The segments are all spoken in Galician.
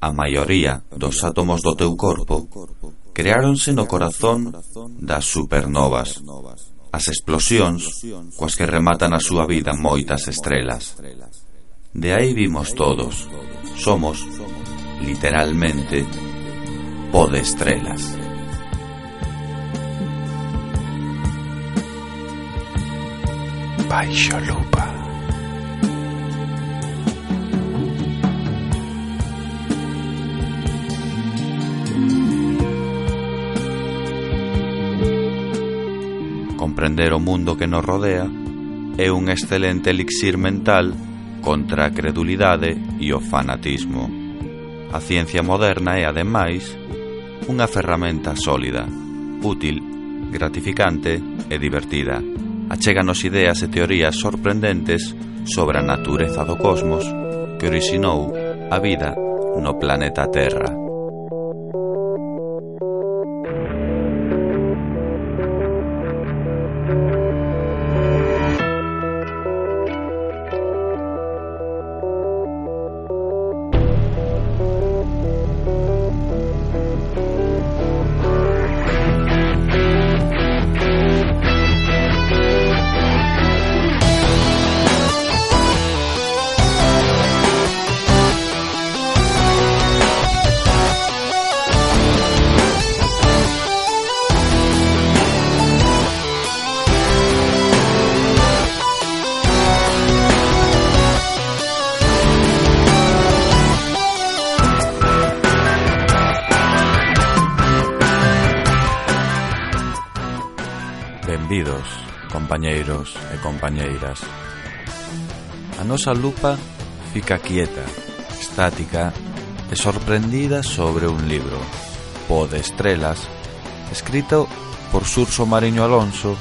A maioría dos átomos do teu corpo creáronse no corazón das supernovas, as explosións coas que rematan a súa vida moitas estrelas. De aí vimos todos, somos, literalmente, po de estrelas. Baixo lupa. comprender o mundo que nos rodea é un excelente elixir mental contra a credulidade e o fanatismo. A ciencia moderna é, ademais, unha ferramenta sólida, útil, gratificante e divertida. Achéganos ideas e teorías sorprendentes sobre a natureza do cosmos que orixinou a vida no planeta Terra. compañeiros e compañeiras. A nosa lupa fica quieta, estática e sorprendida sobre un libro, Po de Estrelas, escrito por Surso Mariño Alonso,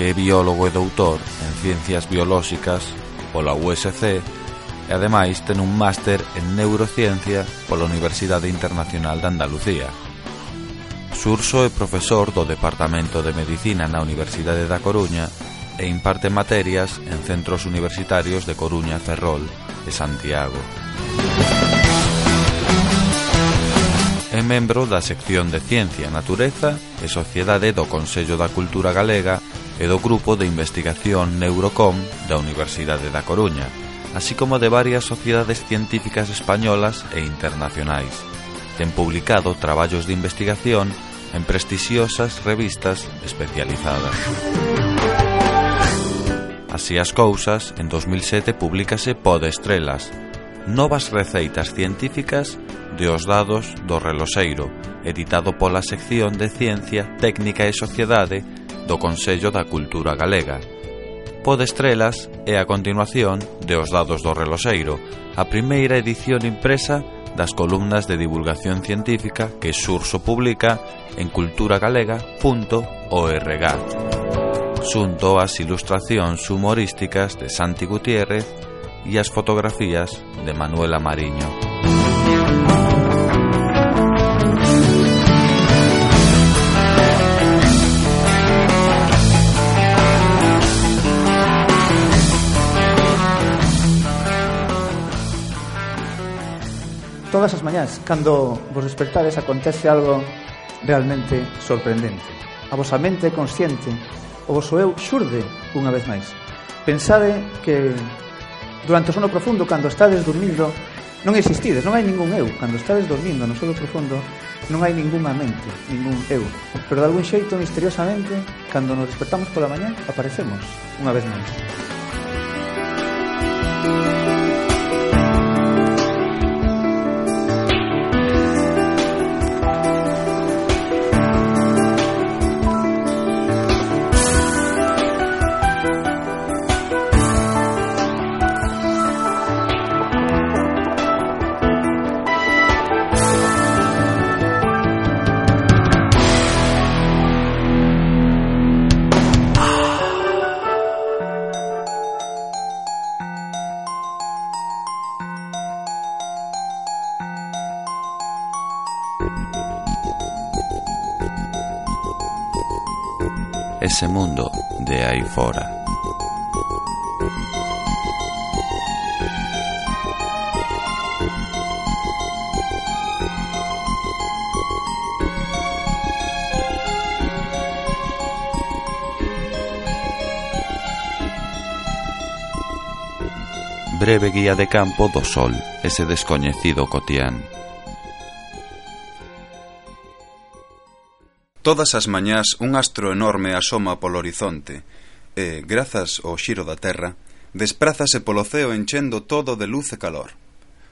que é biólogo e doutor en Ciencias Biolóxicas pola USC e ademais ten un máster en Neurociencia pola Universidade Internacional de Andalucía. Urso é profesor do Departamento de Medicina na Universidade da Coruña e imparte materias en centros universitarios de Coruña, Ferrol e Santiago. É membro da sección de Ciencia, Natureza e Sociedade do Consello da Cultura Galega e do Grupo de Investigación Neurocom da Universidade da Coruña, así como de varias sociedades científicas españolas e internacionais ten publicado traballos de investigación en prestixiosas revistas especializadas. Así as cousas, en 2007 públicase Poda Estrelas, Novas receitas científicas de os dados do reloxeiro, editado pola sección de Ciencia, Técnica e Sociedade do Consello da Cultura Galega. Pod Estrelas é a continuación de Os dados do reloxeiro, a primeira edición impresa das columnas de divulgación científica que Surso publica en culturagalega.org xunto ás ilustracións humorísticas de Santi Gutiérrez e as fotografías de Manuela Mariño. todas as mañás, cando vos despertades, acontece algo realmente sorprendente. A vosa mente consciente, o vosso eu xurde unha vez máis. Pensade que durante o sono profundo, cando estades dormindo, non existides, non hai ningún eu. Cando estades dormindo no sono profundo, non hai ninguna mente, ningún eu. Pero de algún xeito, misteriosamente, cando nos despertamos pola mañá, aparecemos unha vez máis. breve guía de campo do sol, ese descoñecido cotián. Todas as mañás un astro enorme asoma polo horizonte e, grazas ao xiro da Terra, desprázase polo ceo enchendo todo de luz e calor.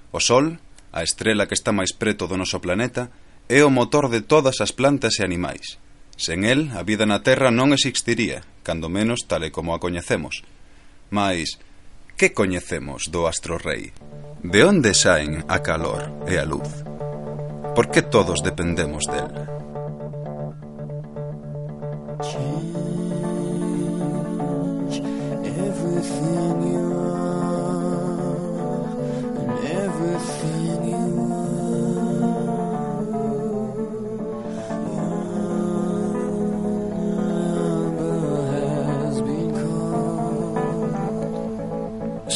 O Sol, a estrela que está máis preto do noso planeta, é o motor de todas as plantas e animais. Sen el, a vida na Terra non existiría, cando menos tal e como a coñecemos. Mais, Que coñecemos do astro rei? De onde saen a calor e a luz? Por que todos dependemos del? Change everything you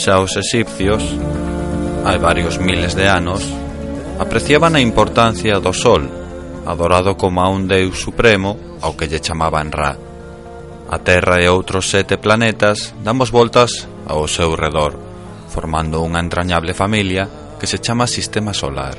xa os exipcios, hai varios miles de anos, apreciaban a importancia do Sol, adorado como a un deus supremo ao que lle chamaban Ra. A Terra e outros sete planetas damos voltas ao seu redor, formando unha entrañable familia que se chama Sistema Solar.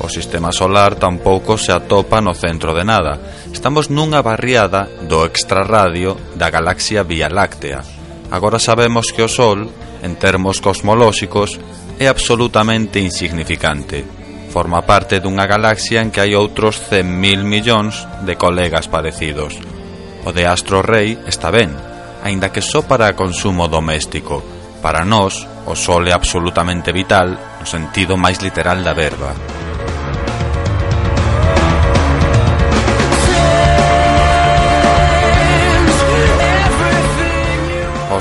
O Sistema Solar tampouco se atopa no centro de nada. Estamos nunha barriada do extrarradio da galaxia Vía Láctea, Agora sabemos que o Sol, en termos cosmolóxicos, é absolutamente insignificante. Forma parte dunha galaxia en que hai outros 100.000 millóns de colegas parecidos. O de Astro Rei está ben, aínda que só para consumo doméstico. Para nós, o Sol é absolutamente vital no sentido máis literal da verba.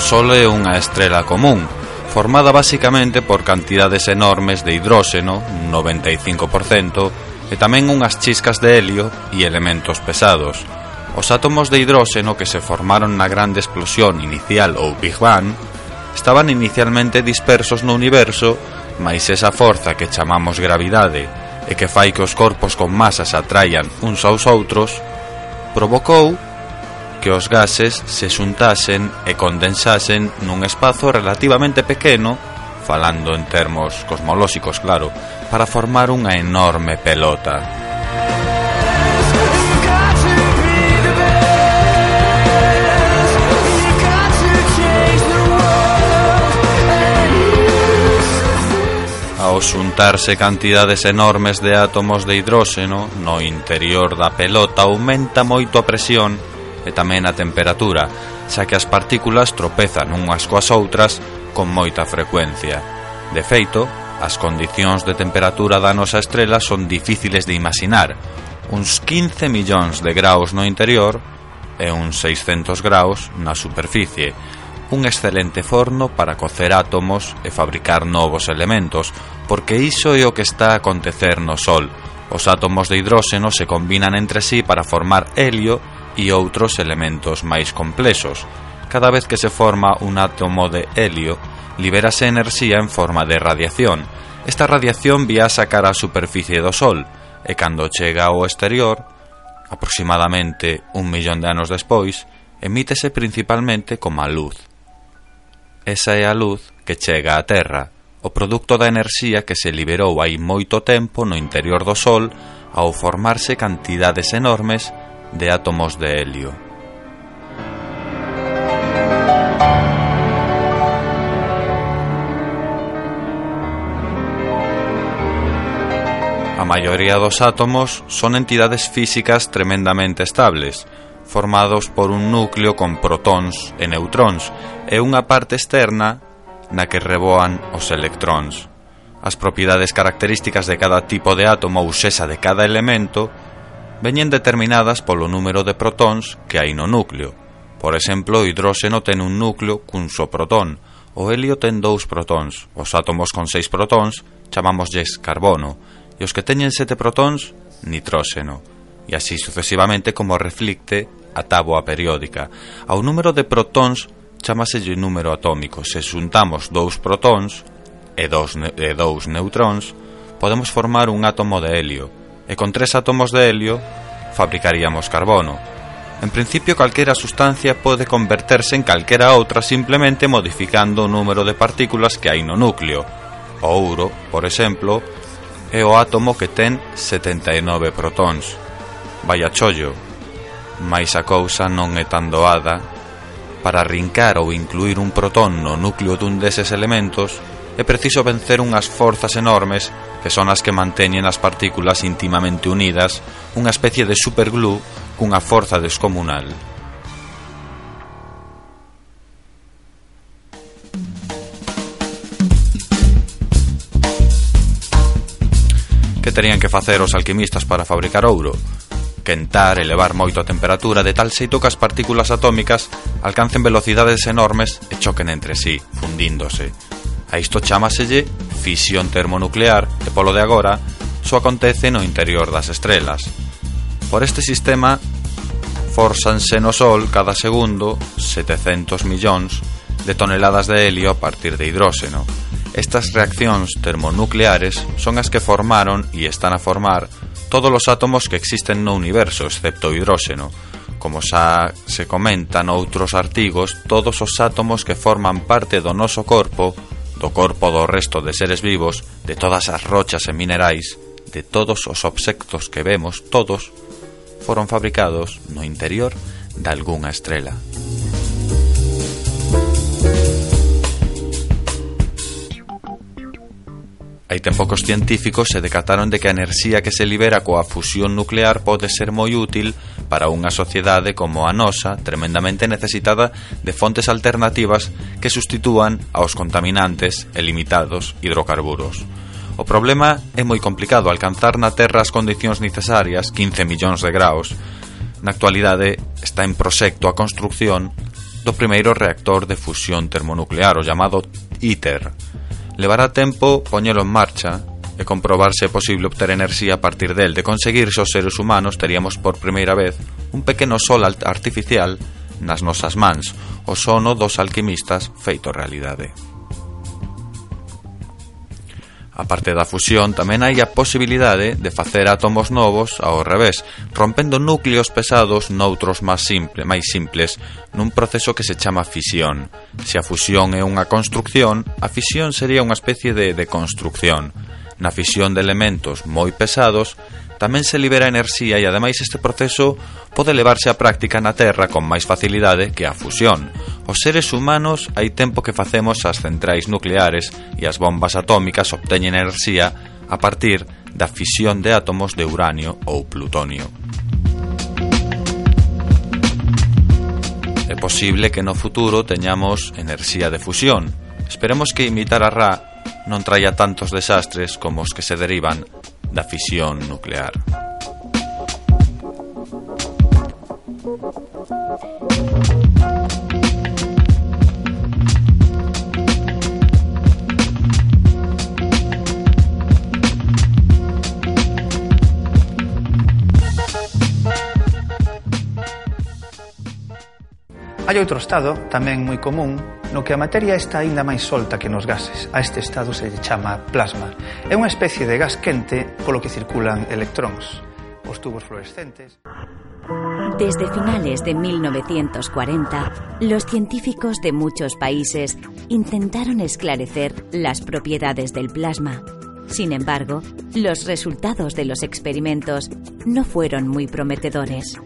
Sol é unha estrela común, formada basicamente por cantidades enormes de hidróxeno, un 95%, e tamén unhas chiscas de helio e elementos pesados. Os átomos de hidróxeno que se formaron na grande explosión inicial ou Big Bang estaban inicialmente dispersos no universo, mais esa forza que chamamos gravidade e que fai que os corpos con masas atraian uns aos outros, provocou que os gases se xuntasen e condensasen nun espazo relativamente pequeno, falando en termos cosmolóxicos, claro, para formar unha enorme pelota. ao xuntarse cantidades enormes de átomos de hidróxeno no interior da pelota aumenta moito a presión e tamén a temperatura, xa que as partículas tropezan unhas coas outras con moita frecuencia. De feito, as condicións de temperatura da nosa estrela son difíciles de imaginar, uns 15 millóns de graus no interior e uns 600 graus na superficie, un excelente forno para cocer átomos e fabricar novos elementos, porque iso é o que está a acontecer no Sol. Os átomos de hidróxeno se combinan entre sí para formar helio e outros elementos máis complexos. Cada vez que se forma un átomo de helio, liberase enerxía en forma de radiación. Esta radiación viaxa cara á superficie do Sol, e cando chega ao exterior, aproximadamente un millón de anos despois, emítese principalmente como a luz. Esa é a luz que chega á Terra, o produto da enerxía que se liberou hai moito tempo no interior do Sol ao formarse cantidades enormes de átomos de helio. A maioría dos átomos son entidades físicas tremendamente estables, formados por un núcleo con protóns e neutróns e unha parte externa na que reboan os electróns. As propiedades características de cada tipo de átomo ou xesa de cada elemento veñen determinadas polo número de protóns que hai no núcleo. Por exemplo, o hidróxeno ten un núcleo cun só protón, o helio ten dous protóns, os átomos con seis protóns chamámoslles carbono, e os que teñen sete protóns, nitróxeno, e así sucesivamente como reflicte a táboa periódica. Ao número de protóns chamaselle número atómico. Se xuntamos dous protóns e dous, e dous neutróns, podemos formar un átomo de helio, e con tres átomos de helio fabricaríamos carbono. En principio calquera sustancia pode converterse en calquera outra simplemente modificando o número de partículas que hai no núcleo. O ouro, por exemplo, é o átomo que ten 79 protóns. Vai a chollo, mais a cousa non é tan doada. Para rincar ou incluir un protón no núcleo dun deses elementos, é preciso vencer unhas forzas enormes que son as que manteñen as partículas íntimamente unidas, unha especie de superglue cunha forza descomunal. Que terían que facer os alquimistas para fabricar ouro? quentar e elevar moito a temperatura de tal xeito que as partículas atómicas alcancen velocidades enormes e choquen entre sí, fundíndose, A isto chamaselle fisión termonuclear e polo de agora só acontece no interior das estrelas. Por este sistema forzanse no Sol cada segundo 700 millóns de toneladas de helio a partir de hidróxeno. Estas reaccións termonucleares son as que formaron e están a formar todos os átomos que existen no universo, excepto o hidróxeno. Como xa se comentan outros artigos, todos os átomos que forman parte do noso corpo do corpo do resto de seres vivos, de todas as rochas e minerais, de todos os obxectos que vemos, todos, foron fabricados no interior de algunha estrela. Hai ten que científicos se decataron de que a enerxía que se libera coa fusión nuclear pode ser moi útil para unha sociedade como a nosa, tremendamente necesitada de fontes alternativas que sustitúan aos contaminantes e limitados hidrocarburos. O problema é moi complicado alcanzar na Terra as condicións necesarias, 15 millóns de graus. Na actualidade está en proxecto a construción do primeiro reactor de fusión termonuclear, o chamado ITER, levará tempo poñelo en marcha e comprobar se é posible obter enerxía a partir del. De conseguirse os seres humanos teríamos por primeira vez un pequeno sol artificial nas nosas mans, o sono dos alquimistas feito realidade. A parte da fusión, tamén hai a posibilidade de facer átomos novos ao revés, rompendo núcleos pesados noutros máis simple, máis simples, nun proceso que se chama fisión. Se a fusión é unha construcción, a fisión sería unha especie de deconstrucción. Na fisión de elementos moi pesados, tamén se libera enerxía e ademais este proceso pode levarse á práctica na Terra con máis facilidade que a fusión. Os seres humanos hai tempo que facemos as centrais nucleares e as bombas atómicas obteñen enerxía a partir da fisión de átomos de uranio ou plutonio. É posible que no futuro teñamos enerxía de fusión. Esperemos que imitar a Ra non traia tantos desastres como os que se derivan da fisión nuclear. Outro estado, tamén moi común, no que a materia está aínda máis solta que nos gases. A este estado se lle chama plasma. É unha especie de gas quente polo que circulan electróns. Os tubos fluorescentes... Desde finales de 1940, los científicos de muchos países intentaron esclarecer las propiedades del plasma. Sin embargo, los resultados de los experimentos no fueron muy prometedores.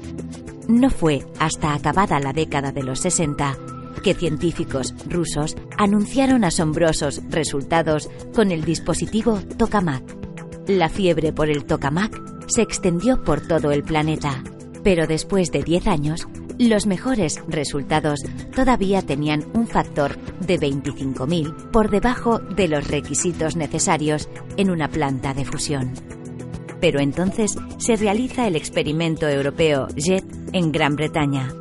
No fue hasta acabada la década de los 60 que científicos rusos anunciaron asombrosos resultados con el dispositivo Tokamak. La fiebre por el Tokamak se extendió por todo el planeta, pero después de 10 años, los mejores resultados todavía tenían un factor de 25.000 por debajo de los requisitos necesarios en una planta de fusión. Pero entonces se realiza el experimento europeo JET en Gran Bretaña.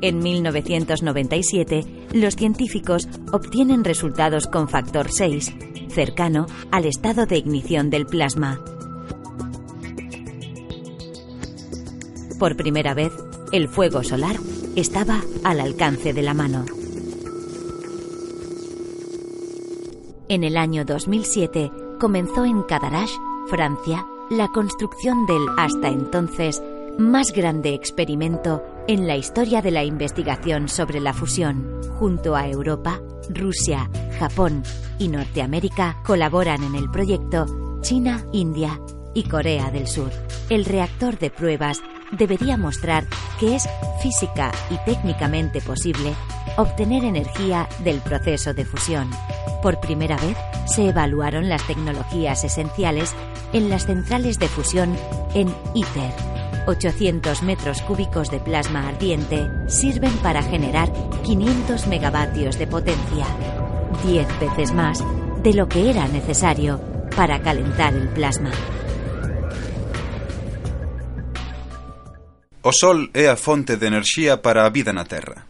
En 1997, los científicos obtienen resultados con factor 6, cercano al estado de ignición del plasma. Por primera vez, el fuego solar estaba al alcance de la mano. En el año 2007 comenzó en Cadarache, Francia, la construcción del hasta entonces más grande experimento en la historia de la investigación sobre la fusión. Junto a Europa, Rusia, Japón y Norteamérica colaboran en el proyecto China, India y Corea del Sur. El reactor de pruebas debería mostrar que es física y técnicamente posible obtener energía del proceso de fusión. Por primera vez se evaluaron las tecnologías esenciales en las centrales de fusión en ITER. 800 metros cúbicos de plasma ardiente sirven para generar 500 megavatios de potencia, 10 veces más de lo que era necesario para calentar el plasma. O Sol é a fonte de enerxía para a vida na Terra.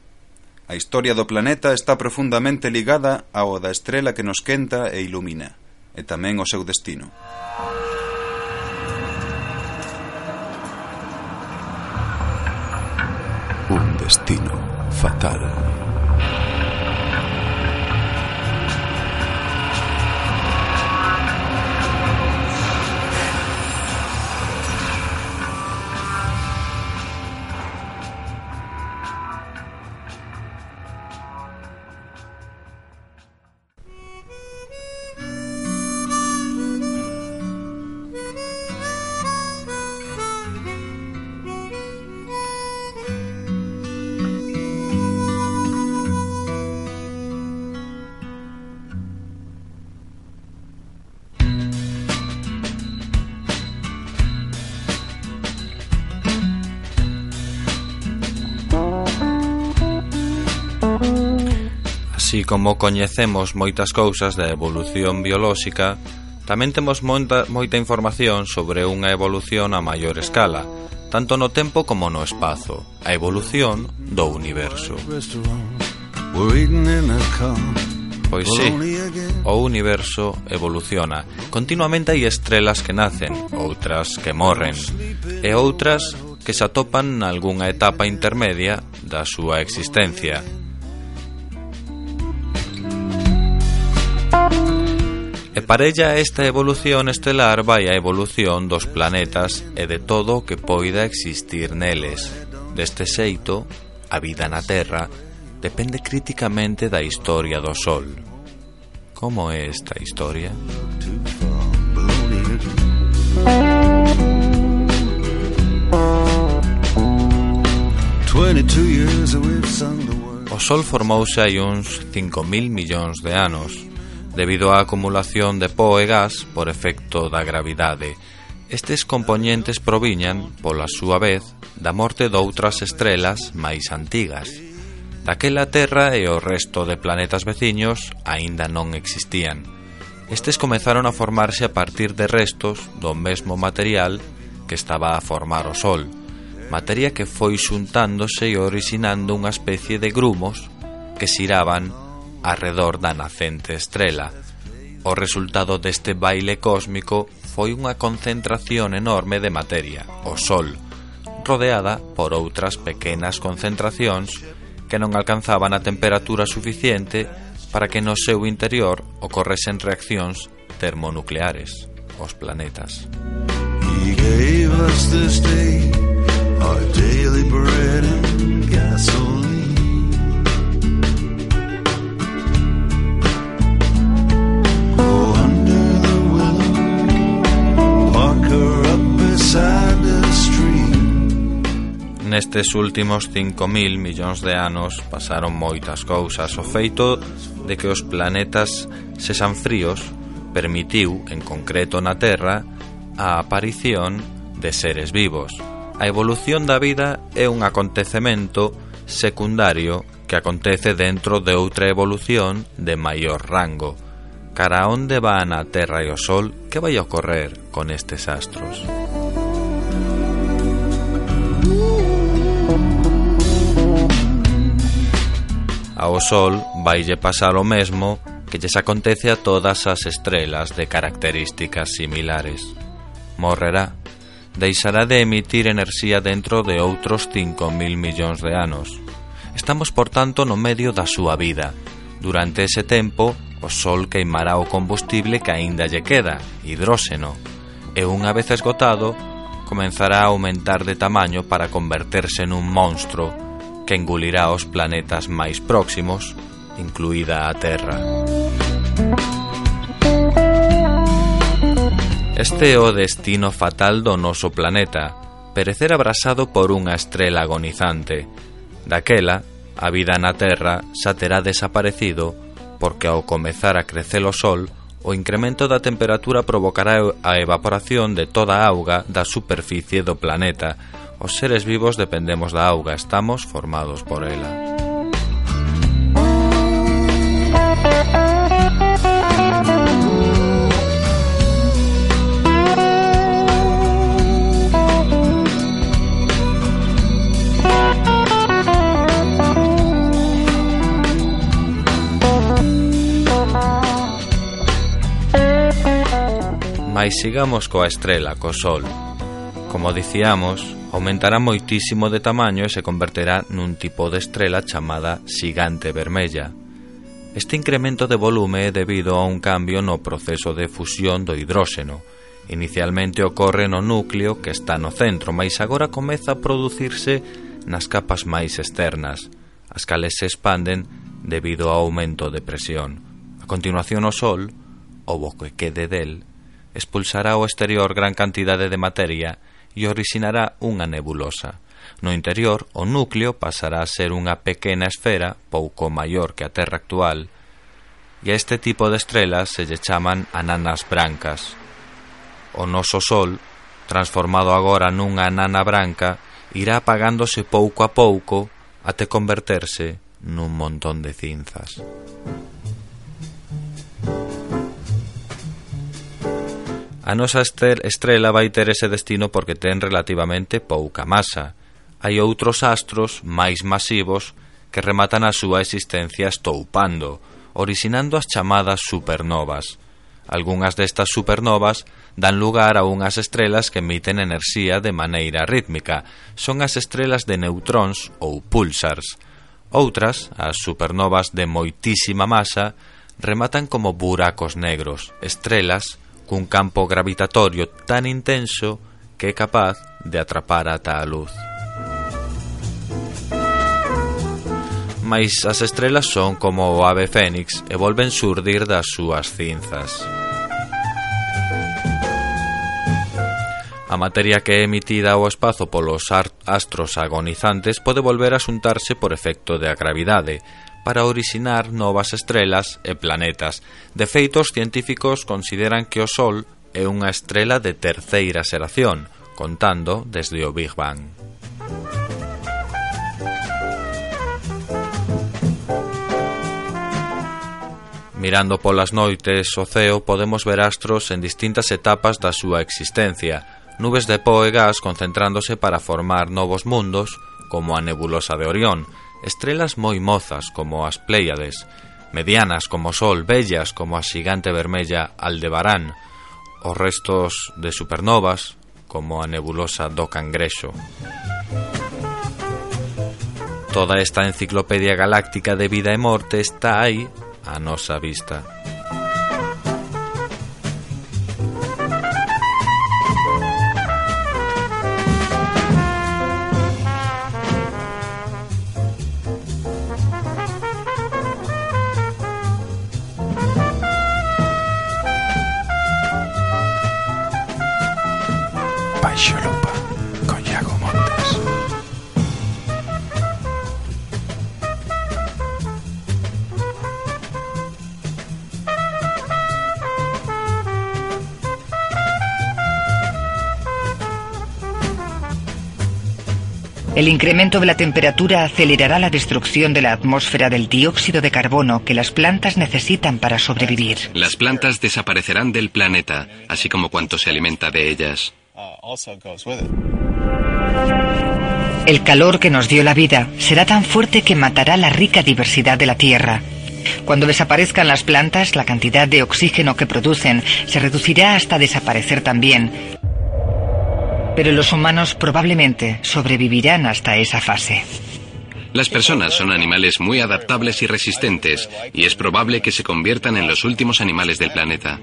A historia do planeta está profundamente ligada ao da estrela que nos quenta e ilumina, e tamén o seu destino. Destino fatal. Así como coñecemos moitas cousas da evolución biolóxica, tamén temos moita, moita información sobre unha evolución a maior escala, tanto no tempo como no espazo, a evolución do universo. Pois sí, o universo evoluciona. Continuamente hai estrelas que nacen, outras que morren, e outras que se atopan nalgúnha etapa intermedia da súa existencia, E parella esta evolución estelar vai a evolución dos planetas e de todo o que poida existir neles. Deste xeito, a vida na Terra depende críticamente da historia do Sol. Como é esta historia? O Sol formouse hai uns 5.000 millóns de anos, debido á acumulación de pó e gas por efecto da gravidade. Estes componentes proviñan, pola súa vez, da morte doutras estrelas máis antigas. Daquela Terra e o resto de planetas veciños aínda non existían. Estes comezaron a formarse a partir de restos do mesmo material que estaba a formar o Sol, materia que foi xuntándose e orixinando unha especie de grumos que xiraban arredor da nacente estrela. O resultado deste baile cósmico foi unha concentración enorme de materia, o Sol, rodeada por outras pequenas concentracións que non alcanzaban a temperatura suficiente para que no seu interior ocorresen reaccións termonucleares, os planetas. He gave us this day, our daily bread and gasoline. Nestes últimos 5.000 millóns de anos pasaron moitas cousas. O feito de que os planetas sexan fríos permitiu, en concreto na Terra, a aparición de seres vivos. A evolución da vida é un acontecemento secundario que acontece dentro de outra evolución de maior rango. Cara onde van a Terra e o Sol, que vai ocorrer con estes astros? Ao Sol vaille pasar o mesmo que lles acontece a todas as estrelas de características similares. Morrerá. Deixará de emitir enerxía dentro de outros 5.000 millóns de anos. Estamos, por tanto, no medio da súa vida. Durante ese tempo, o Sol queimará o combustible que aínda lle queda, hidróxeno, e unha vez esgotado, comenzará a aumentar de tamaño para converterse nun monstro que engulirá os planetas máis próximos, incluída a Terra. Este é o destino fatal do noso planeta, perecer abrasado por unha estrela agonizante. Daquela, a vida na Terra xa terá desaparecido porque ao comezar a crecer o Sol, o incremento da temperatura provocará a evaporación de toda a auga da superficie do planeta, Os seres vivos dependemos da auga, estamos formados por ela. Mais sigamos coa estrela, co sol. Como dicíamos, Aumentará moitísimo de tamaño e se converterá nun tipo de estrela chamada xigante vermella. Este incremento de volume é debido a un cambio no proceso de fusión do hidróxeno. Inicialmente ocorre no núcleo que está no centro, mais agora comeza a producirse nas capas máis externas, as cales se expanden debido ao aumento de presión. A continuación o Sol, o bo que quede del, expulsará ao exterior gran cantidade de materia e originará unha nebulosa. No interior, o núcleo pasará a ser unha pequena esfera pouco maior que a Terra actual, e a este tipo de estrelas se lle chaman ananas brancas. O noso Sol, transformado agora nunha anana branca, irá apagándose pouco a pouco até converterse nun montón de cinzas. A nosa estrela vai ter ese destino porque ten relativamente pouca masa. Hai outros astros máis masivos que rematan a súa existencia estoupando, orixinando as chamadas supernovas. Algunhas destas supernovas dan lugar a unhas estrelas que emiten enerxía de maneira rítmica. Son as estrelas de neutróns ou pulsars. Outras, as supernovas de moitísima masa, rematan como buracos negros, estrelas cun campo gravitatorio tan intenso que é capaz de atrapar ata a luz. Mais as estrelas son como o ave fénix e volven surdir das súas cinzas. A materia que é emitida ao espazo polos astros agonizantes pode volver a xuntarse por efecto da gravidade, para orixinar novas estrelas e planetas. De feito, os científicos consideran que o Sol é unha estrela de terceira xeración, contando desde o Big Bang. Mirando polas noites o ceo podemos ver astros en distintas etapas da súa existencia, nubes de pó e gas concentrándose para formar novos mundos, como a nebulosa de Orión, Estrelas moi mozas como as Pléiades, medianas como o Sol, bellas como a xigante vermella Aldebarán, os restos de supernovas como a nebulosa do Cangrexo. Toda esta enciclopedia galáctica de vida e morte está aí a nosa vista. El incremento de la temperatura acelerará la destrucción de la atmósfera del dióxido de carbono que las plantas necesitan para sobrevivir. Las plantas desaparecerán del planeta, así como cuanto se alimenta de ellas. El calor que nos dio la vida será tan fuerte que matará la rica diversidad de la Tierra. Cuando desaparezcan las plantas, la cantidad de oxígeno que producen se reducirá hasta desaparecer también, pero los humanos probablemente sobrevivirán hasta esa fase. Las personas son animales muy adaptables y resistentes, y es probable que se conviertan en los últimos animales del planeta.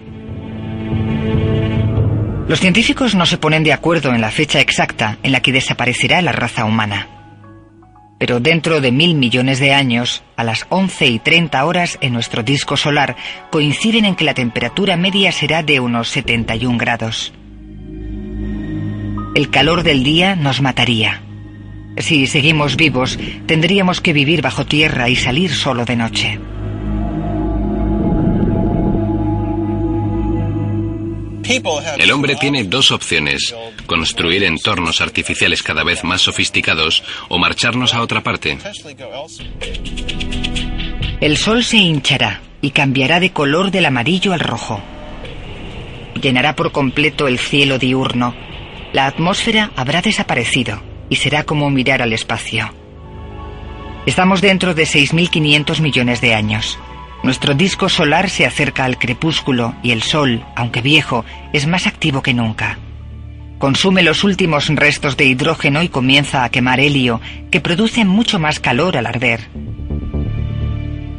Los científicos no se ponen de acuerdo en la fecha exacta en la que desaparecerá la raza humana. Pero dentro de mil millones de años, a las 11 y 30 horas en nuestro disco solar, coinciden en que la temperatura media será de unos 71 grados. El calor del día nos mataría. Si seguimos vivos, tendríamos que vivir bajo tierra y salir solo de noche. El hombre tiene dos opciones, construir entornos artificiales cada vez más sofisticados o marcharnos a otra parte. El sol se hinchará y cambiará de color del amarillo al rojo. Llenará por completo el cielo diurno. La atmósfera habrá desaparecido y será como mirar al espacio. Estamos dentro de 6.500 millones de años. Nuestro disco solar se acerca al crepúsculo y el Sol, aunque viejo, es más activo que nunca. Consume los últimos restos de hidrógeno y comienza a quemar helio, que produce mucho más calor al arder.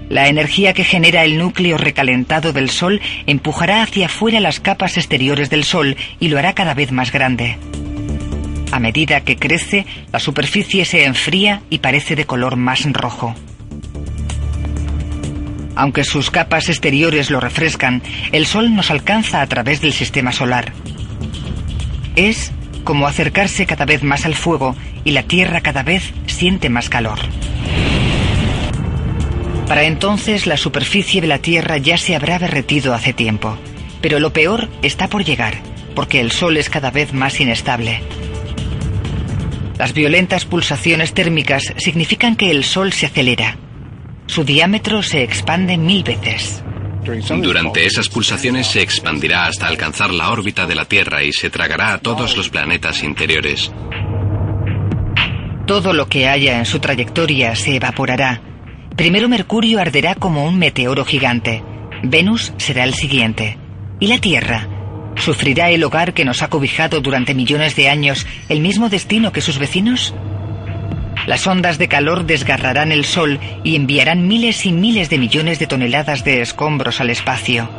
La energía que genera el núcleo recalentado del Sol empujará hacia afuera las capas exteriores del Sol y lo hará cada vez más grande. A medida que crece, la superficie se enfría y parece de color más rojo. Aunque sus capas exteriores lo refrescan, el Sol nos alcanza a través del sistema solar. Es como acercarse cada vez más al fuego y la Tierra cada vez siente más calor. Para entonces la superficie de la Tierra ya se habrá derretido hace tiempo, pero lo peor está por llegar, porque el Sol es cada vez más inestable. Las violentas pulsaciones térmicas significan que el Sol se acelera, su diámetro se expande mil veces. Durante esas pulsaciones se expandirá hasta alcanzar la órbita de la Tierra y se tragará a todos los planetas interiores. Todo lo que haya en su trayectoria se evaporará. Primero Mercurio arderá como un meteoro gigante. Venus será el siguiente. ¿Y la Tierra? ¿Sufrirá el hogar que nos ha cobijado durante millones de años el mismo destino que sus vecinos? Las ondas de calor desgarrarán el Sol y enviarán miles y miles de millones de toneladas de escombros al espacio.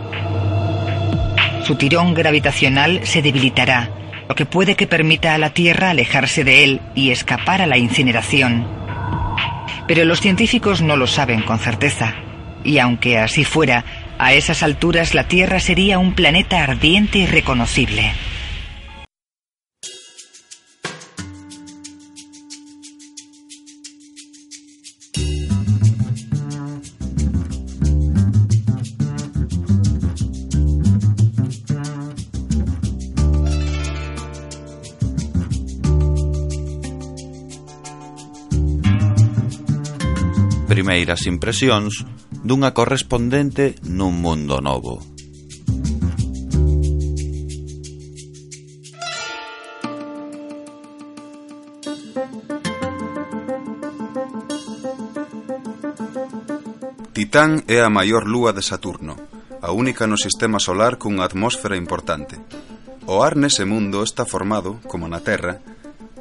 Su tirón gravitacional se debilitará, lo que puede que permita a la Tierra alejarse de él y escapar a la incineración. Pero los científicos no lo saben con certeza, y aunque así fuera, a esas alturas la Tierra sería un planeta ardiente y reconocible. Primeiras impresións dunha correspondente nun mundo novo. Titán é a maior lúa de Saturno, a única no sistema solar cunha atmósfera importante. O ar nese mundo está formado, como na Terra,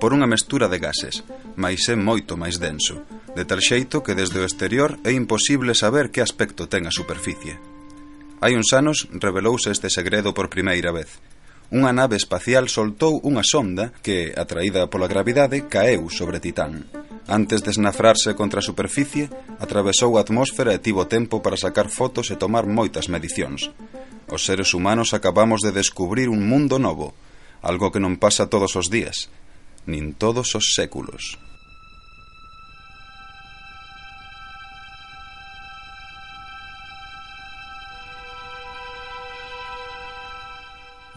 por unha mestura de gases, mais é moito máis denso, de tal xeito que desde o exterior é imposible saber que aspecto ten a superficie. Hai uns anos revelouse este segredo por primeira vez. Unha nave espacial soltou unha sonda que, atraída pola gravidade, caeu sobre Titán. Antes de esnafrarse contra a superficie, atravesou a atmósfera e tivo tempo para sacar fotos e tomar moitas medicións. Os seres humanos acabamos de descubrir un mundo novo, algo que non pasa todos os días, nin todos os séculos.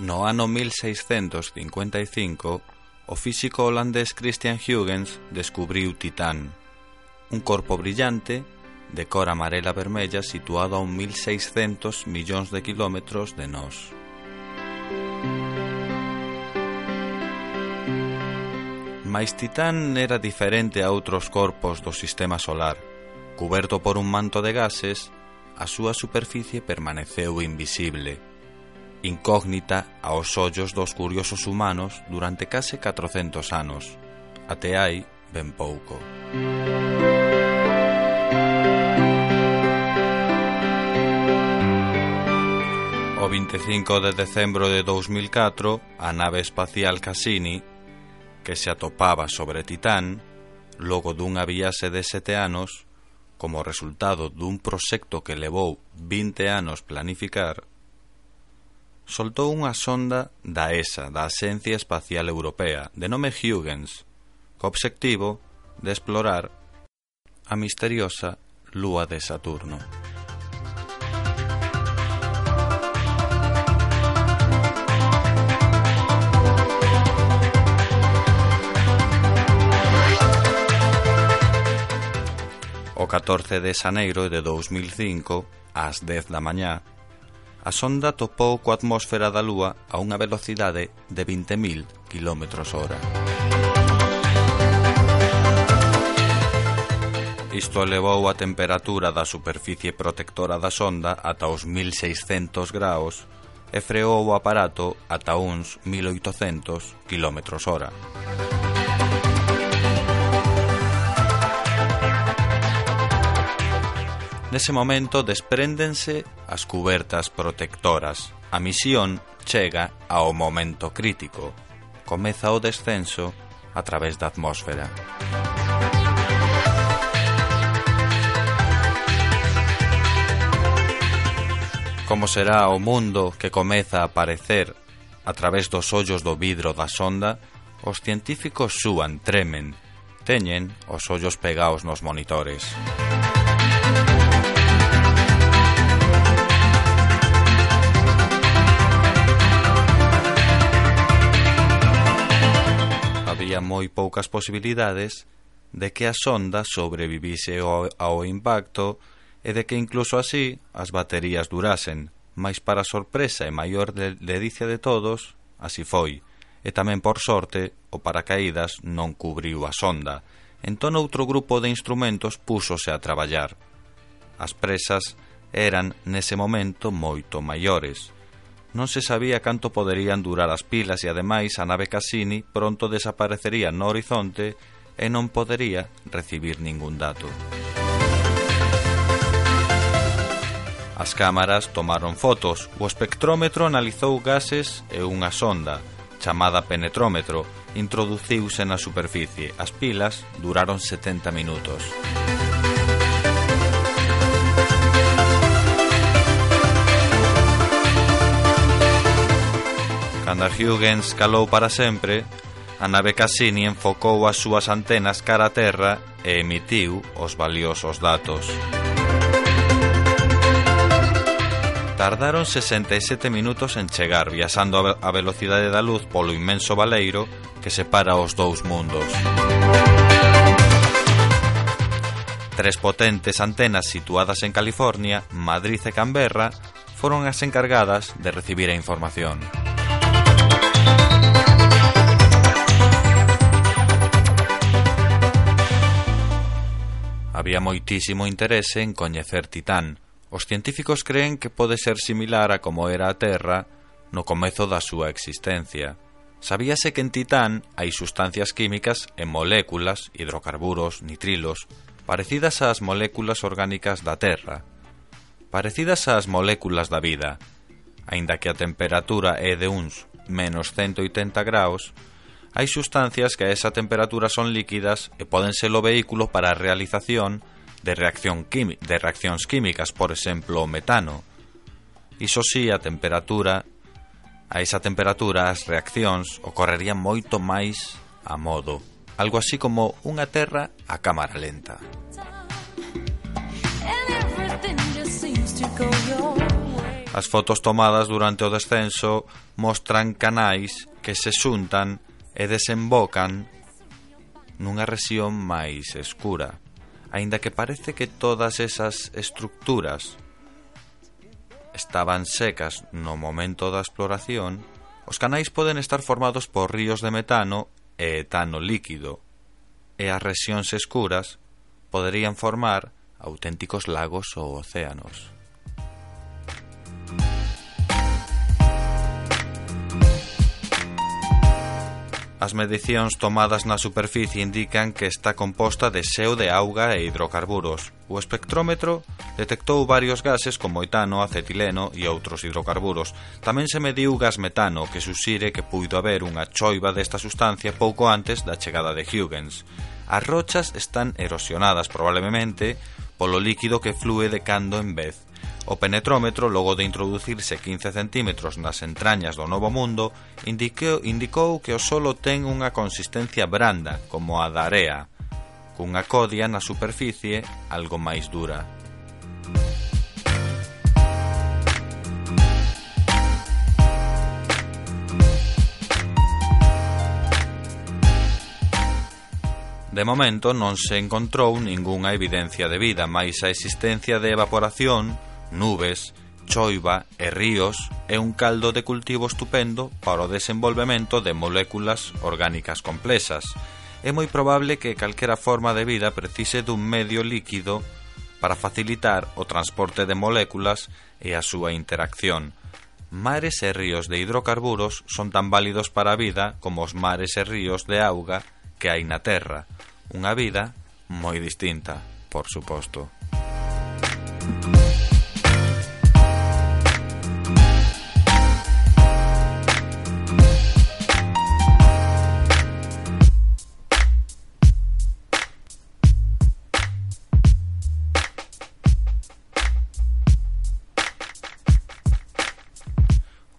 No ano 1655, o físico holandés Christian Huygens descubriu Titán, un corpo brillante de cor amarela vermella situado a un 1600 millóns de quilómetros de nós. Mais Titán era diferente a outros corpos do sistema solar. Cuberto por un manto de gases, a súa superficie permaneceu invisible incógnita aos ollos dos curiosos humanos durante case 400 anos. Até hai ben pouco. O 25 de decembro de 2004, a nave espacial Cassini, que se atopaba sobre Titán, logo dunha viaxe de sete anos, como resultado dun proxecto que levou 20 anos planificar, soltou unha sonda da ESA, da Axencia Espacial Europea, de nome Huygens, co obxectivo de explorar a misteriosa lúa de Saturno. O 14 de xaneiro de 2005, ás 10 da mañá, a sonda topou coa atmosfera da Lúa a unha velocidade de 20.000 km hora. Isto elevou a temperatura da superficie protectora da sonda ata os 1600 graus e freou o aparato ata uns 1800 km hora. Nese momento despréndense as cubertas protectoras. A misión chega ao momento crítico. Comeza o descenso a través da atmósfera. Como será o mundo que comeza a aparecer a través dos ollos do vidro da sonda, os científicos súan, tremen, teñen os ollos pegaos nos monitores. había moi poucas posibilidades de que a sonda sobrevivise ao, ao impacto e de que incluso así as baterías durasen, mas para sorpresa e maior ledicia de todos, así foi, e tamén por sorte o paracaídas non cubriu a sonda, entón outro grupo de instrumentos púsose a traballar. As presas eran nese momento moito maiores, Non se sabía canto poderían durar as pilas e ademais a nave Cassini pronto desaparecería no horizonte e non podería recibir ningún dato. As cámaras tomaron fotos, o espectrómetro analizou gases e unha sonda, chamada penetrómetro, introduciuse na superficie. As pilas duraron 70 minutos. Cando a Huygens calou para sempre, a nave Cassini enfocou as súas antenas cara a terra e emitiu os valiosos datos. Tardaron 67 minutos en chegar, viaxando a velocidade da luz polo inmenso baleiro que separa os dous mundos. Tres potentes antenas situadas en California, Madrid e Canberra foron as encargadas de recibir a información. Había moitísimo interese en coñecer Titán. Os científicos creen que pode ser similar a como era a Terra no comezo da súa existencia. Sabíase que en Titán hai sustancias químicas en moléculas, hidrocarburos, nitrilos, parecidas ás moléculas orgánicas da Terra, parecidas ás moléculas da vida. Aínda que a temperatura é de uns menos 180 graus, hai sustancias que a esa temperatura son líquidas e poden ser o vehículo para a realización de, reacción de reaccións químicas, por exemplo, o metano. Iso si, a temperatura a esa temperatura as reaccións ocorrerían moito máis a modo, algo así como unha terra a cámara lenta. As fotos tomadas durante o descenso mostran canais que se xuntan e desembocan nunha rexión máis escura, aínda que parece que todas esas estructuras estaban secas no momento da exploración, os canais poden estar formados por ríos de metano e etano líquido, e as rexións escuras poderían formar auténticos lagos ou océanos. As medicións tomadas na superficie indican que está composta de xeo de auga e hidrocarburos. O espectrómetro detectou varios gases como etano, acetileno e outros hidrocarburos. Tamén se mediu gas metano, que suxire que puido haber unha choiva desta sustancia pouco antes da chegada de Huygens. As rochas están erosionadas probablemente polo líquido que flúe de cando en vez. O penetrómetro, logo de introducirse 15 centímetros nas entrañas do Novo Mundo, indicou, indicou que o solo ten unha consistencia branda, como a da area, cunha codia na superficie algo máis dura. De momento non se encontrou ningunha evidencia de vida, mais a existencia de evaporación, nubes, choiva e ríos é un caldo de cultivo estupendo para o desenvolvemento de moléculas orgánicas complexas. É moi probable que calquera forma de vida precise dun medio líquido para facilitar o transporte de moléculas e a súa interacción. Mares e ríos de hidrocarburos son tan válidos para a vida como os mares e ríos de auga que hai na Terra. Unha vida moi distinta, por suposto.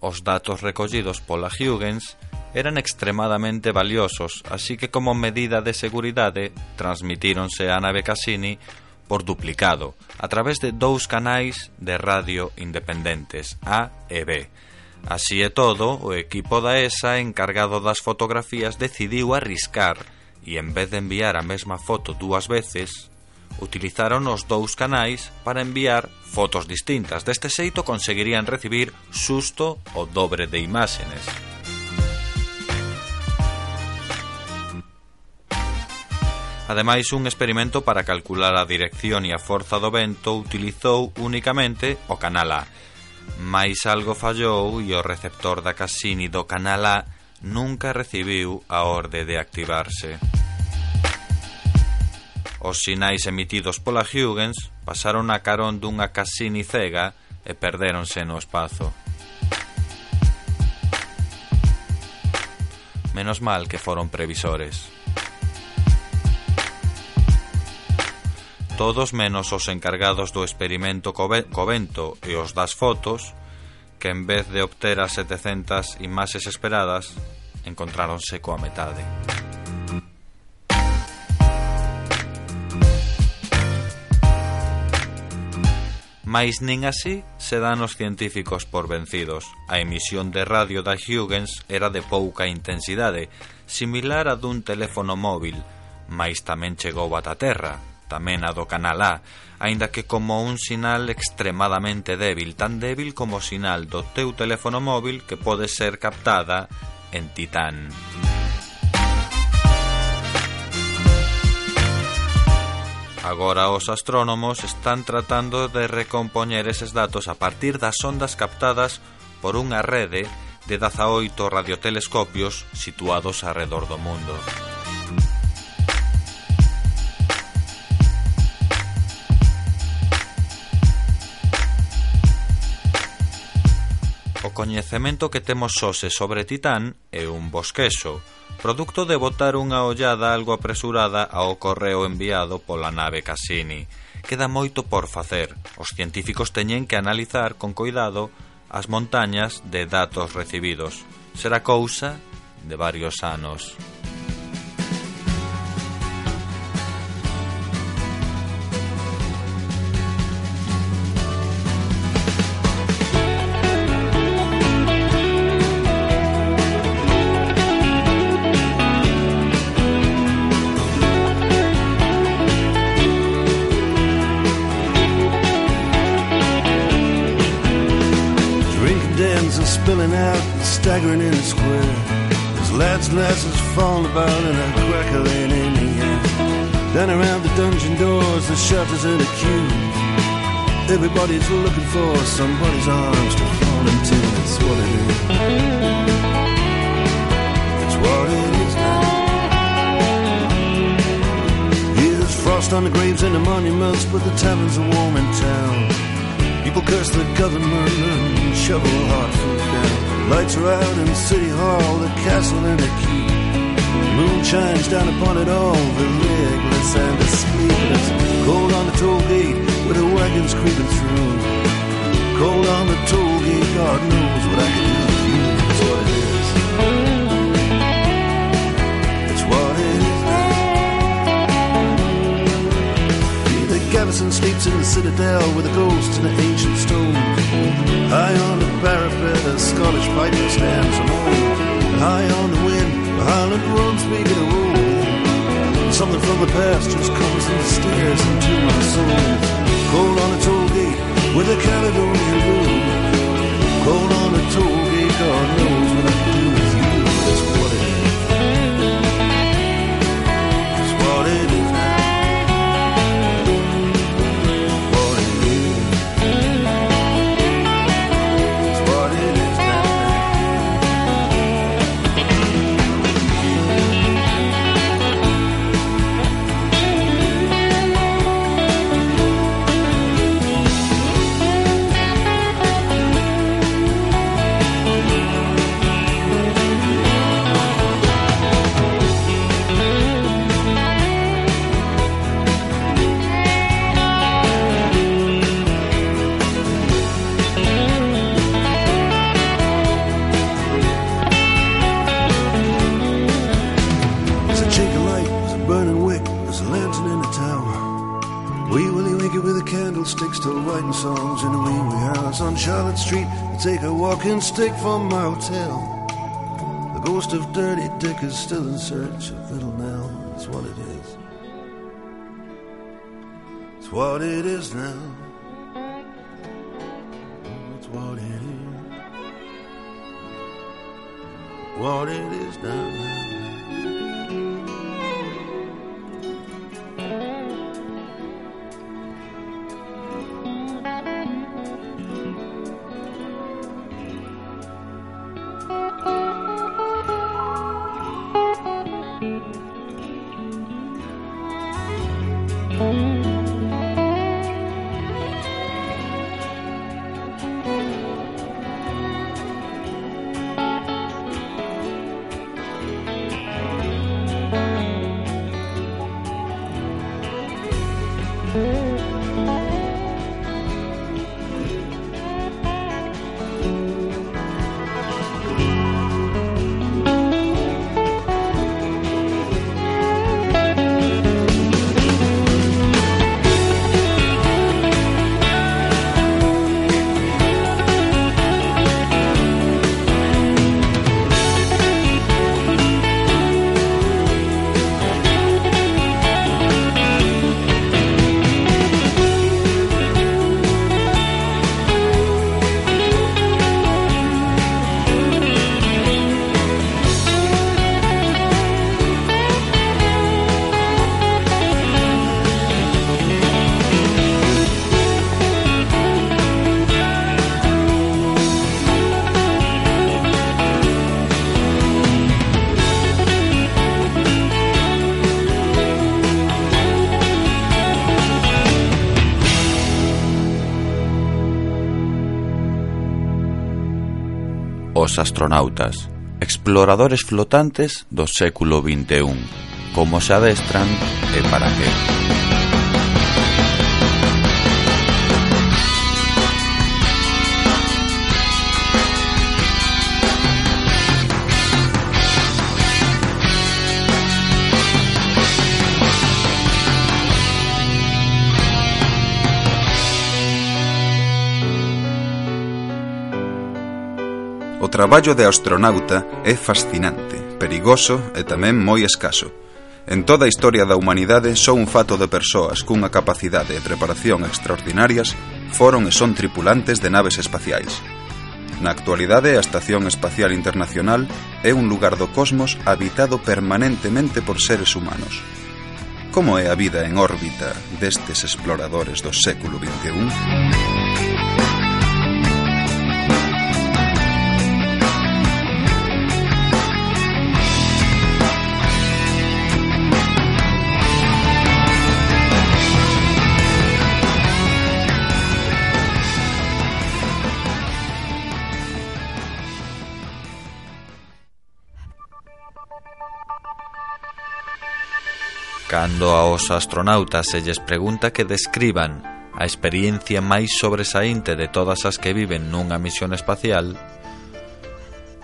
Os datos recollidos pola Huygens eran extremadamente valiosos, así que como medida de seguridade transmitíronse á nave Cassini por duplicado, a través de dous canais de radio independentes, A e B. Así e todo, o equipo da ESA encargado das fotografías decidiu arriscar e en vez de enviar a mesma foto dúas veces, utilizaron os dous canais para enviar fotos distintas. Deste xeito conseguirían recibir susto o dobre de imágenes. Ademais, un experimento para calcular a dirección e a forza do vento utilizou únicamente o canal A. Mais algo fallou e o receptor da Cassini do canal A nunca recibiu a orde de activarse. Os sinais emitidos pola Huygens pasaron a carón dunha Cassini cega e perdéronse no espazo. Menos mal que foron previsores. todos menos os encargados do experimento Covento e os das fotos, que en vez de obter as 700 imaxes esperadas, encontráronse coa metade. Mais nin así se dan os científicos por vencidos. A emisión de radio da Huygens era de pouca intensidade, similar a dun teléfono móvil, mais tamén chegou ata terra, tamén a do canal A, aínda que como un sinal extremadamente débil, tan débil como o sinal do teu teléfono móvil que pode ser captada en Titán. Agora os astrónomos están tratando de recompoñer eses datos a partir das ondas captadas por unha rede de 18 radiotelescopios situados arredor do mundo. O coñecemento que temos xose sobre Titán é un bosquexo, producto de botar unha ollada algo apresurada ao correo enviado pola nave Cassini. Queda moito por facer. Os científicos teñen que analizar con coidado as montañas de datos recibidos. Será cousa de varios anos. Things are spilling out, and staggering in the square. There's lads and lasses falling about and a crackling in the air. Down around the dungeon doors, the shutters in a queue. Everybody's looking for somebody's arms to fall into. That's what it is. That's what it is now. Here's frost on the graves and the monuments, but the taverns are warm in town. People curse the government and shovel hard food down. Lights are out in City Hall, the castle and the key. The moon shines down upon it all, the legless and the sleepless. Cold on the toll gate, with the wagons creeping through. Cold on the toll gate, God knows what I can now. Sleeps in the citadel with the ghosts and the ancient stones. High on the parapet, a Scottish piper stands alone. High on the wind, the Highland runs speaking a roll. Something from the past just comes and stares into my soul. Cold on the toll gate with a Caledonian blue. Cold on the toll gate, God knows what I stick from my hotel. The ghost of Dirty Dick is still in search of Little Nell. That's what it is. It's what it is now. It's what it is. What it is now. astronautas, exploradores flotantes do século XXI, como se adestran e para que. traballo de astronauta é fascinante, perigoso e tamén moi escaso. En toda a historia da humanidade só un fato de persoas cunha capacidade e preparación extraordinarias foron e son tripulantes de naves espaciais. Na actualidade, a Estación Espacial Internacional é un lugar do cosmos habitado permanentemente por seres humanos. Como é a vida en órbita destes exploradores do século XXI? Cando aos astronautas se lles pregunta que describan a experiencia máis sobresaínte de todas as que viven nunha misión espacial,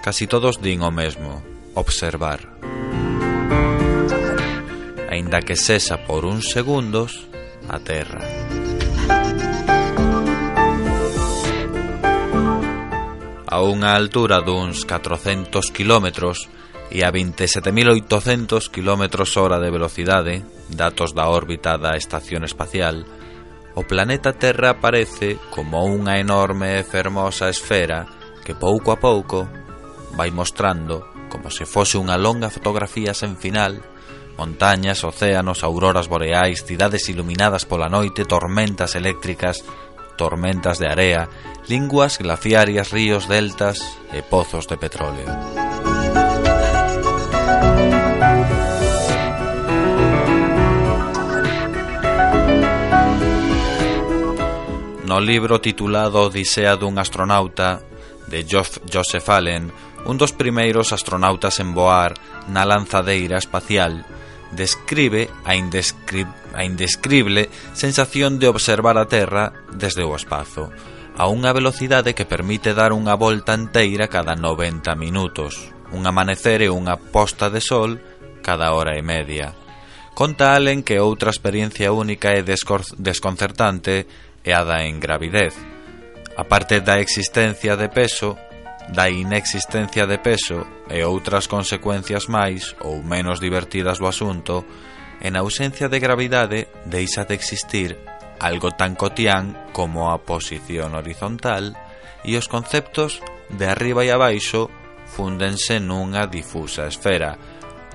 casi todos din o mesmo, observar. Aínda que cesa por uns segundos a Terra. A unha altura duns 400 kilómetros, e a 27.800 km hora de velocidade, datos da órbita da Estación Espacial, o planeta Terra aparece como unha enorme e fermosa esfera que pouco a pouco vai mostrando, como se fose unha longa fotografía sen final, montañas, océanos, auroras boreais, cidades iluminadas pola noite, tormentas eléctricas, tormentas de area, linguas glaciarias, ríos, deltas e pozos de petróleo. No libro titulado Odisea dun astronauta de Joseph Allen, un dos primeiros astronautas en voar na lanzadeira espacial, describe a, indescri a indescrible sensación de observar a Terra desde o espazo, a unha velocidade que permite dar unha volta inteira cada 90 minutos, un amanecer e unha posta de sol cada hora e media. Conta Allen que outra experiencia única e desconcertante e a da engravidez. A parte da existencia de peso, da inexistencia de peso e outras consecuencias máis ou menos divertidas do asunto, en ausencia de gravidade deixa de existir algo tan cotián como a posición horizontal e os conceptos de arriba e abaixo fúndense nunha difusa esfera.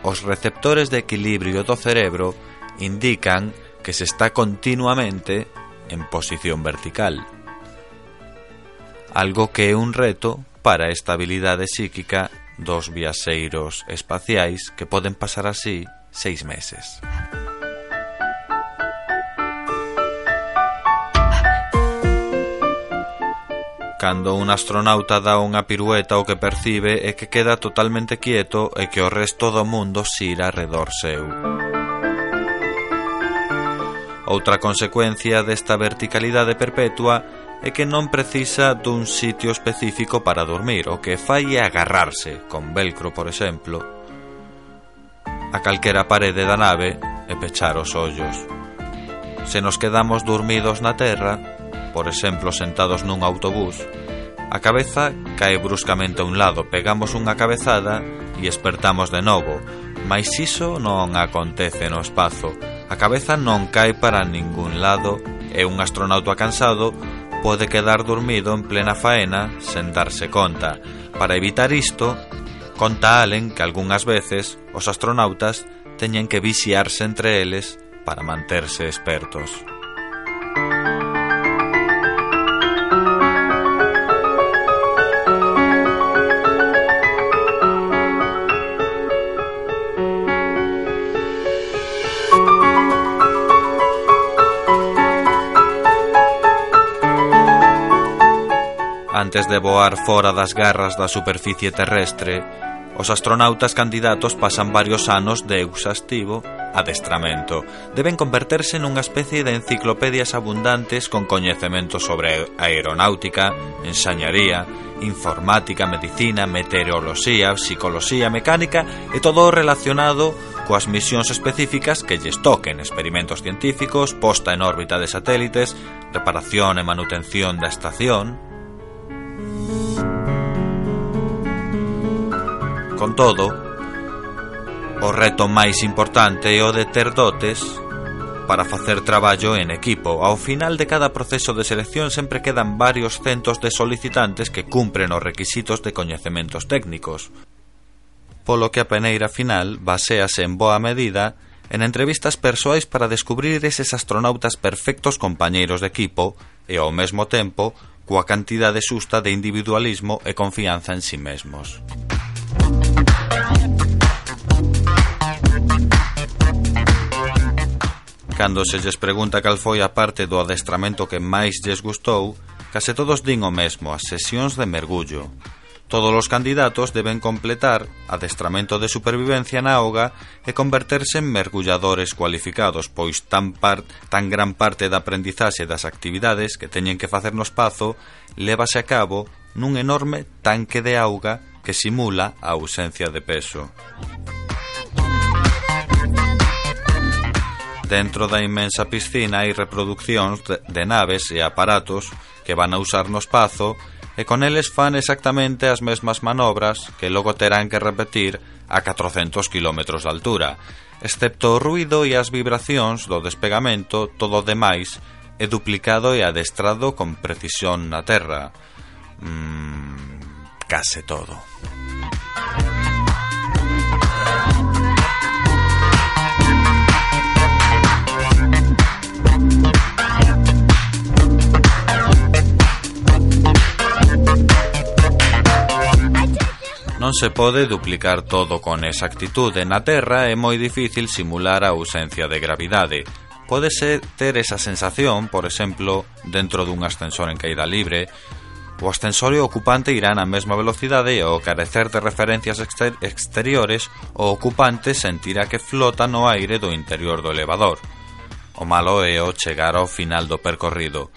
Os receptores de equilibrio do cerebro indican que se está continuamente en posición vertical, algo que é un reto para a estabilidade psíquica dos viaxeiros espaciais que poden pasar así seis meses. Cando un astronauta dá unha pirueta o que percibe é que queda totalmente quieto e que o resto do mundo xira arredor seu. Outra consecuencia desta verticalidade perpetua é que non precisa dun sitio específico para dormir, o que fai é agarrarse, con velcro, por exemplo, a calquera parede da nave e pechar os ollos. Se nos quedamos dormidos na terra, por exemplo sentados nun autobús, a cabeza cae bruscamente a un lado, pegamos unha cabezada e espertamos de novo, Mais iso non acontece no espazo. A cabeza non cae para ningún lado e un astronauta cansado pode quedar dormido en plena faena sen darse conta. Para evitar isto, conta Allen que algunhas veces os astronautas teñen que vixiarse entre eles para manterse expertos. Antes de voar fora das garras da superficie terrestre, os astronautas candidatos pasan varios anos de exhaustivo adestramento. Deben converterse nunha especie de enciclopedias abundantes con coñecementos sobre aeronáutica, ensañaría, informática, medicina, meteoroloxía, psicoloxía, mecánica e todo relacionado coas misións específicas que lles toquen experimentos científicos, posta en órbita de satélites, reparación e manutención da estación, Con todo, o reto máis importante é o de ter dotes para facer traballo en equipo. Ao final de cada proceso de selección sempre quedan varios centos de solicitantes que cumpren os requisitos de coñecementos técnicos. Polo que a peneira final basease en boa medida en entrevistas persoais para descubrir eses astronautas perfectos compañeiros de equipo e ao mesmo tempo coa cantidade xusta de individualismo e confianza en si sí mesmos. Cando se lles pregunta cal foi a parte do adestramento que máis lles gustou, case todos din o mesmo, as sesións de mergullo, Todos os candidatos deben completar adestramento de supervivencia na auga e converterse en mergulladores cualificados, pois tan, par, tan gran parte da aprendizaxe das actividades que teñen que facer no espazo lévase a cabo nun enorme tanque de auga que simula a ausencia de peso. Dentro da inmensa piscina hai reproduccións de naves e aparatos que van a usar no espazo e con eles fan exactamente as mesmas manobras que logo terán que repetir a 400 km de altura. Excepto o ruido e as vibracións do despegamento, todo o demais é duplicado e adestrado con precisión na Terra. Mm, case todo. Non se pode duplicar todo con exactitude na Terra é moi difícil simular a ausencia de gravidade. Pódese ter esa sensación, por exemplo, dentro dun ascensor en caída libre, o ascensor e o ocupante irán á mesma velocidade e ao carecer de referencias exter exteriores, o ocupante sentirá que flota no aire do interior do elevador. O malo é o chegar ao final do percorrido.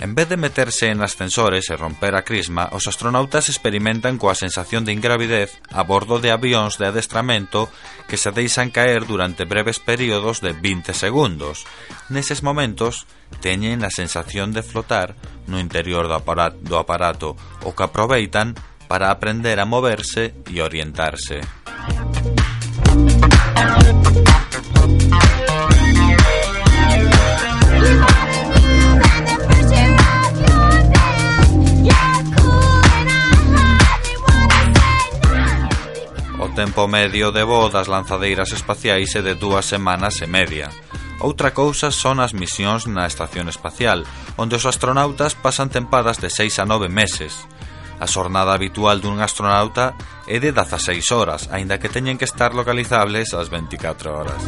En vez de meterse en ascensores e romper a crisma, os astronautas experimentan coa sensación de ingravidez a bordo de avións de adestramento que se deixan caer durante breves períodos de 20 segundos. Neses momentos, teñen a sensación de flotar no interior do aparato, do aparato o que aproveitan para aprender a moverse e orientarse. tempo medio de voo das lanzadeiras espaciais é de dúas semanas e media. Outra cousa son as misións na Estación Espacial, onde os astronautas pasan tempadas de 6 a 9 meses. A xornada habitual dun astronauta é de 16 horas, aínda que teñen que estar localizables ás 24 horas.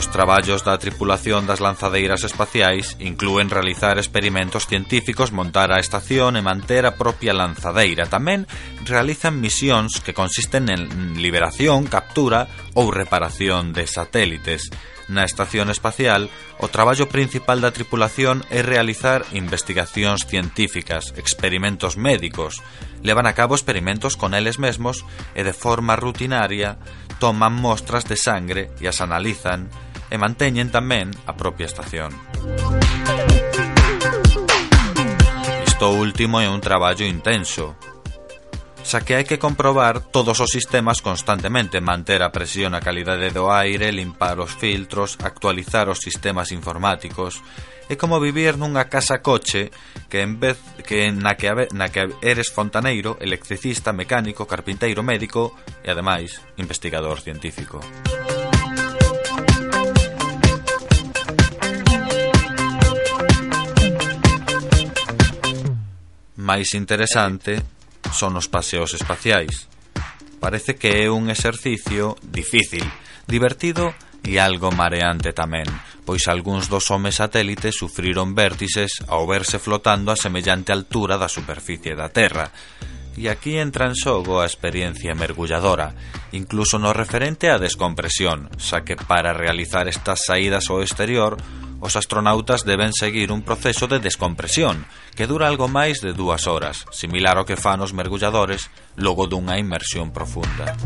Os traballos da tripulación das lanzadeiras espaciais inclúen realizar experimentos científicos, montar a estación e manter a propia lanzadeira. Tamén realizan misións que consisten en liberación, captura ou reparación de satélites. Na estación espacial, o traballo principal da tripulación é realizar investigacións científicas, experimentos médicos. Levan a cabo experimentos con eles mesmos e de forma rutinaria toman mostras de sangre e as analizan e manteñen tamén a propia estación. Isto último é un traballo intenso, xa que hai que comprobar todos os sistemas constantemente, manter a presión a calidade do aire, limpar os filtros, actualizar os sistemas informáticos. É como vivir nunha casa coche que en vez que na que, na que eres fontaneiro, electricista, mecánico, carpinteiro, médico e ademais investigador científico. máis interesante son os paseos espaciais. Parece que é un exercicio difícil, divertido e algo mareante tamén, pois algúns dos homes satélites sufriron vértices ao verse flotando a semellante altura da superficie da Terra. E aquí entra en xogo a experiencia mergulladora, incluso no referente á descompresión, xa que para realizar estas saídas ao exterior Os astronautas deben seguir un proceso de descompresión que dura algo máis de dúas horas, similar ao que fan os mergulladores logo dunha inmersión profunda.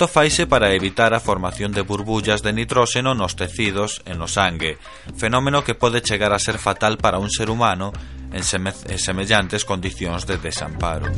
Isto faise para evitar a formación de burbullas de nitróxeno nos tecidos e no sangue, fenómeno que pode chegar a ser fatal para un ser humano en, seme en semellantes condicións de desamparo.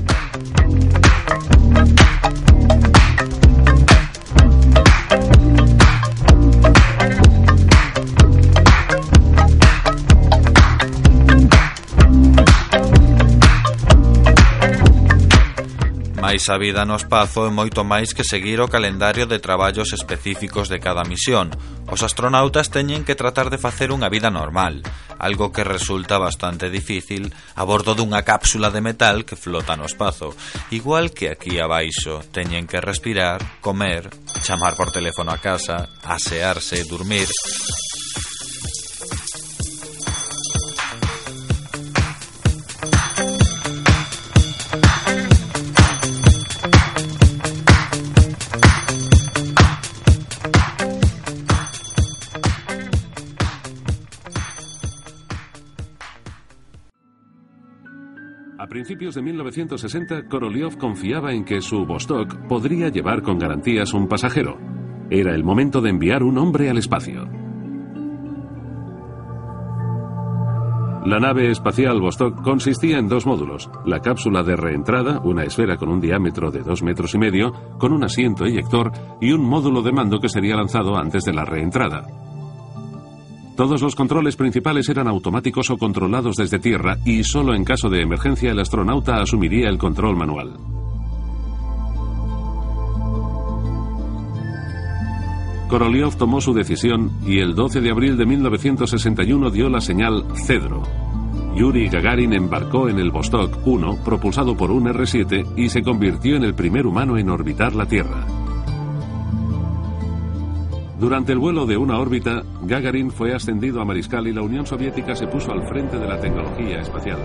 Mais a vida no espazo é moito máis que seguir o calendario de traballos específicos de cada misión. Os astronautas teñen que tratar de facer unha vida normal, algo que resulta bastante difícil a bordo dunha cápsula de metal que flota no espazo. Igual que aquí abaixo, teñen que respirar, comer, chamar por teléfono a casa, asearse, dormir... principios de 1960, Korolev confiaba en que su Vostok podría llevar con garantías un pasajero. Era el momento de enviar un hombre al espacio. La nave espacial Vostok consistía en dos módulos. La cápsula de reentrada, una esfera con un diámetro de dos metros y medio, con un asiento eyector y un módulo de mando que sería lanzado antes de la reentrada. Todos los controles principales eran automáticos o controlados desde tierra y solo en caso de emergencia el astronauta asumiría el control manual. Korolev tomó su decisión y el 12 de abril de 1961 dio la señal Cedro. Yuri Gagarin embarcó en el Vostok 1 propulsado por un R-7 y se convirtió en el primer humano en orbitar la Tierra. Durante el vuelo de una órbita, Gagarin fue ascendido a mariscal y la Unión Soviética se puso al frente de la tecnología espacial.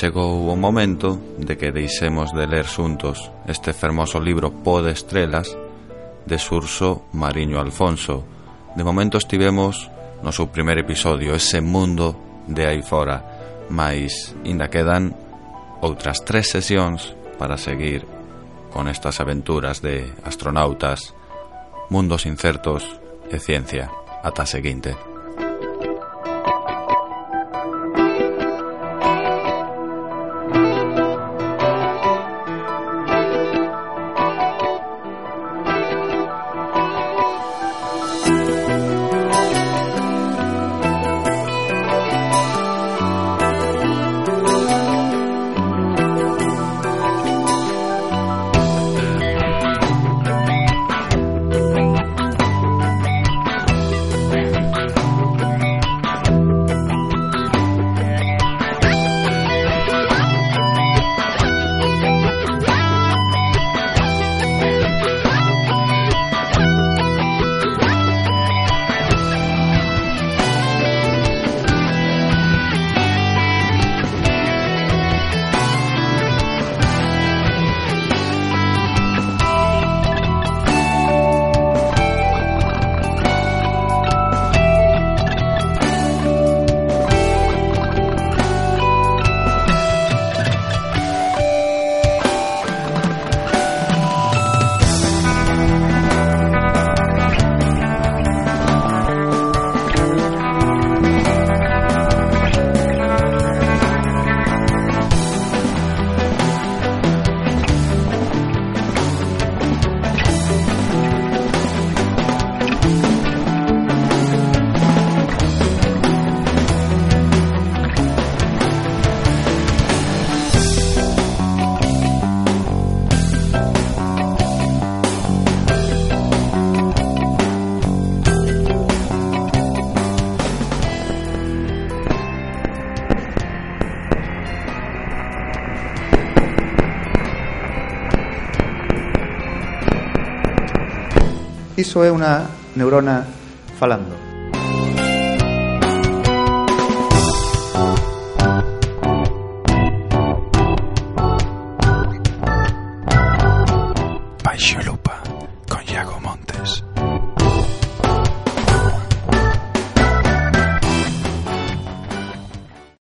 chegou o momento de que deixemos de ler xuntos este fermoso libro Po de Estrelas de Surso Mariño Alfonso. De momento estivemos no seu primer episodio, ese mundo de aí fora, mas ainda quedan outras tres sesións para seguir con estas aventuras de astronautas, mundos incertos e ciencia. Ata seguinte. Narciso es una neurona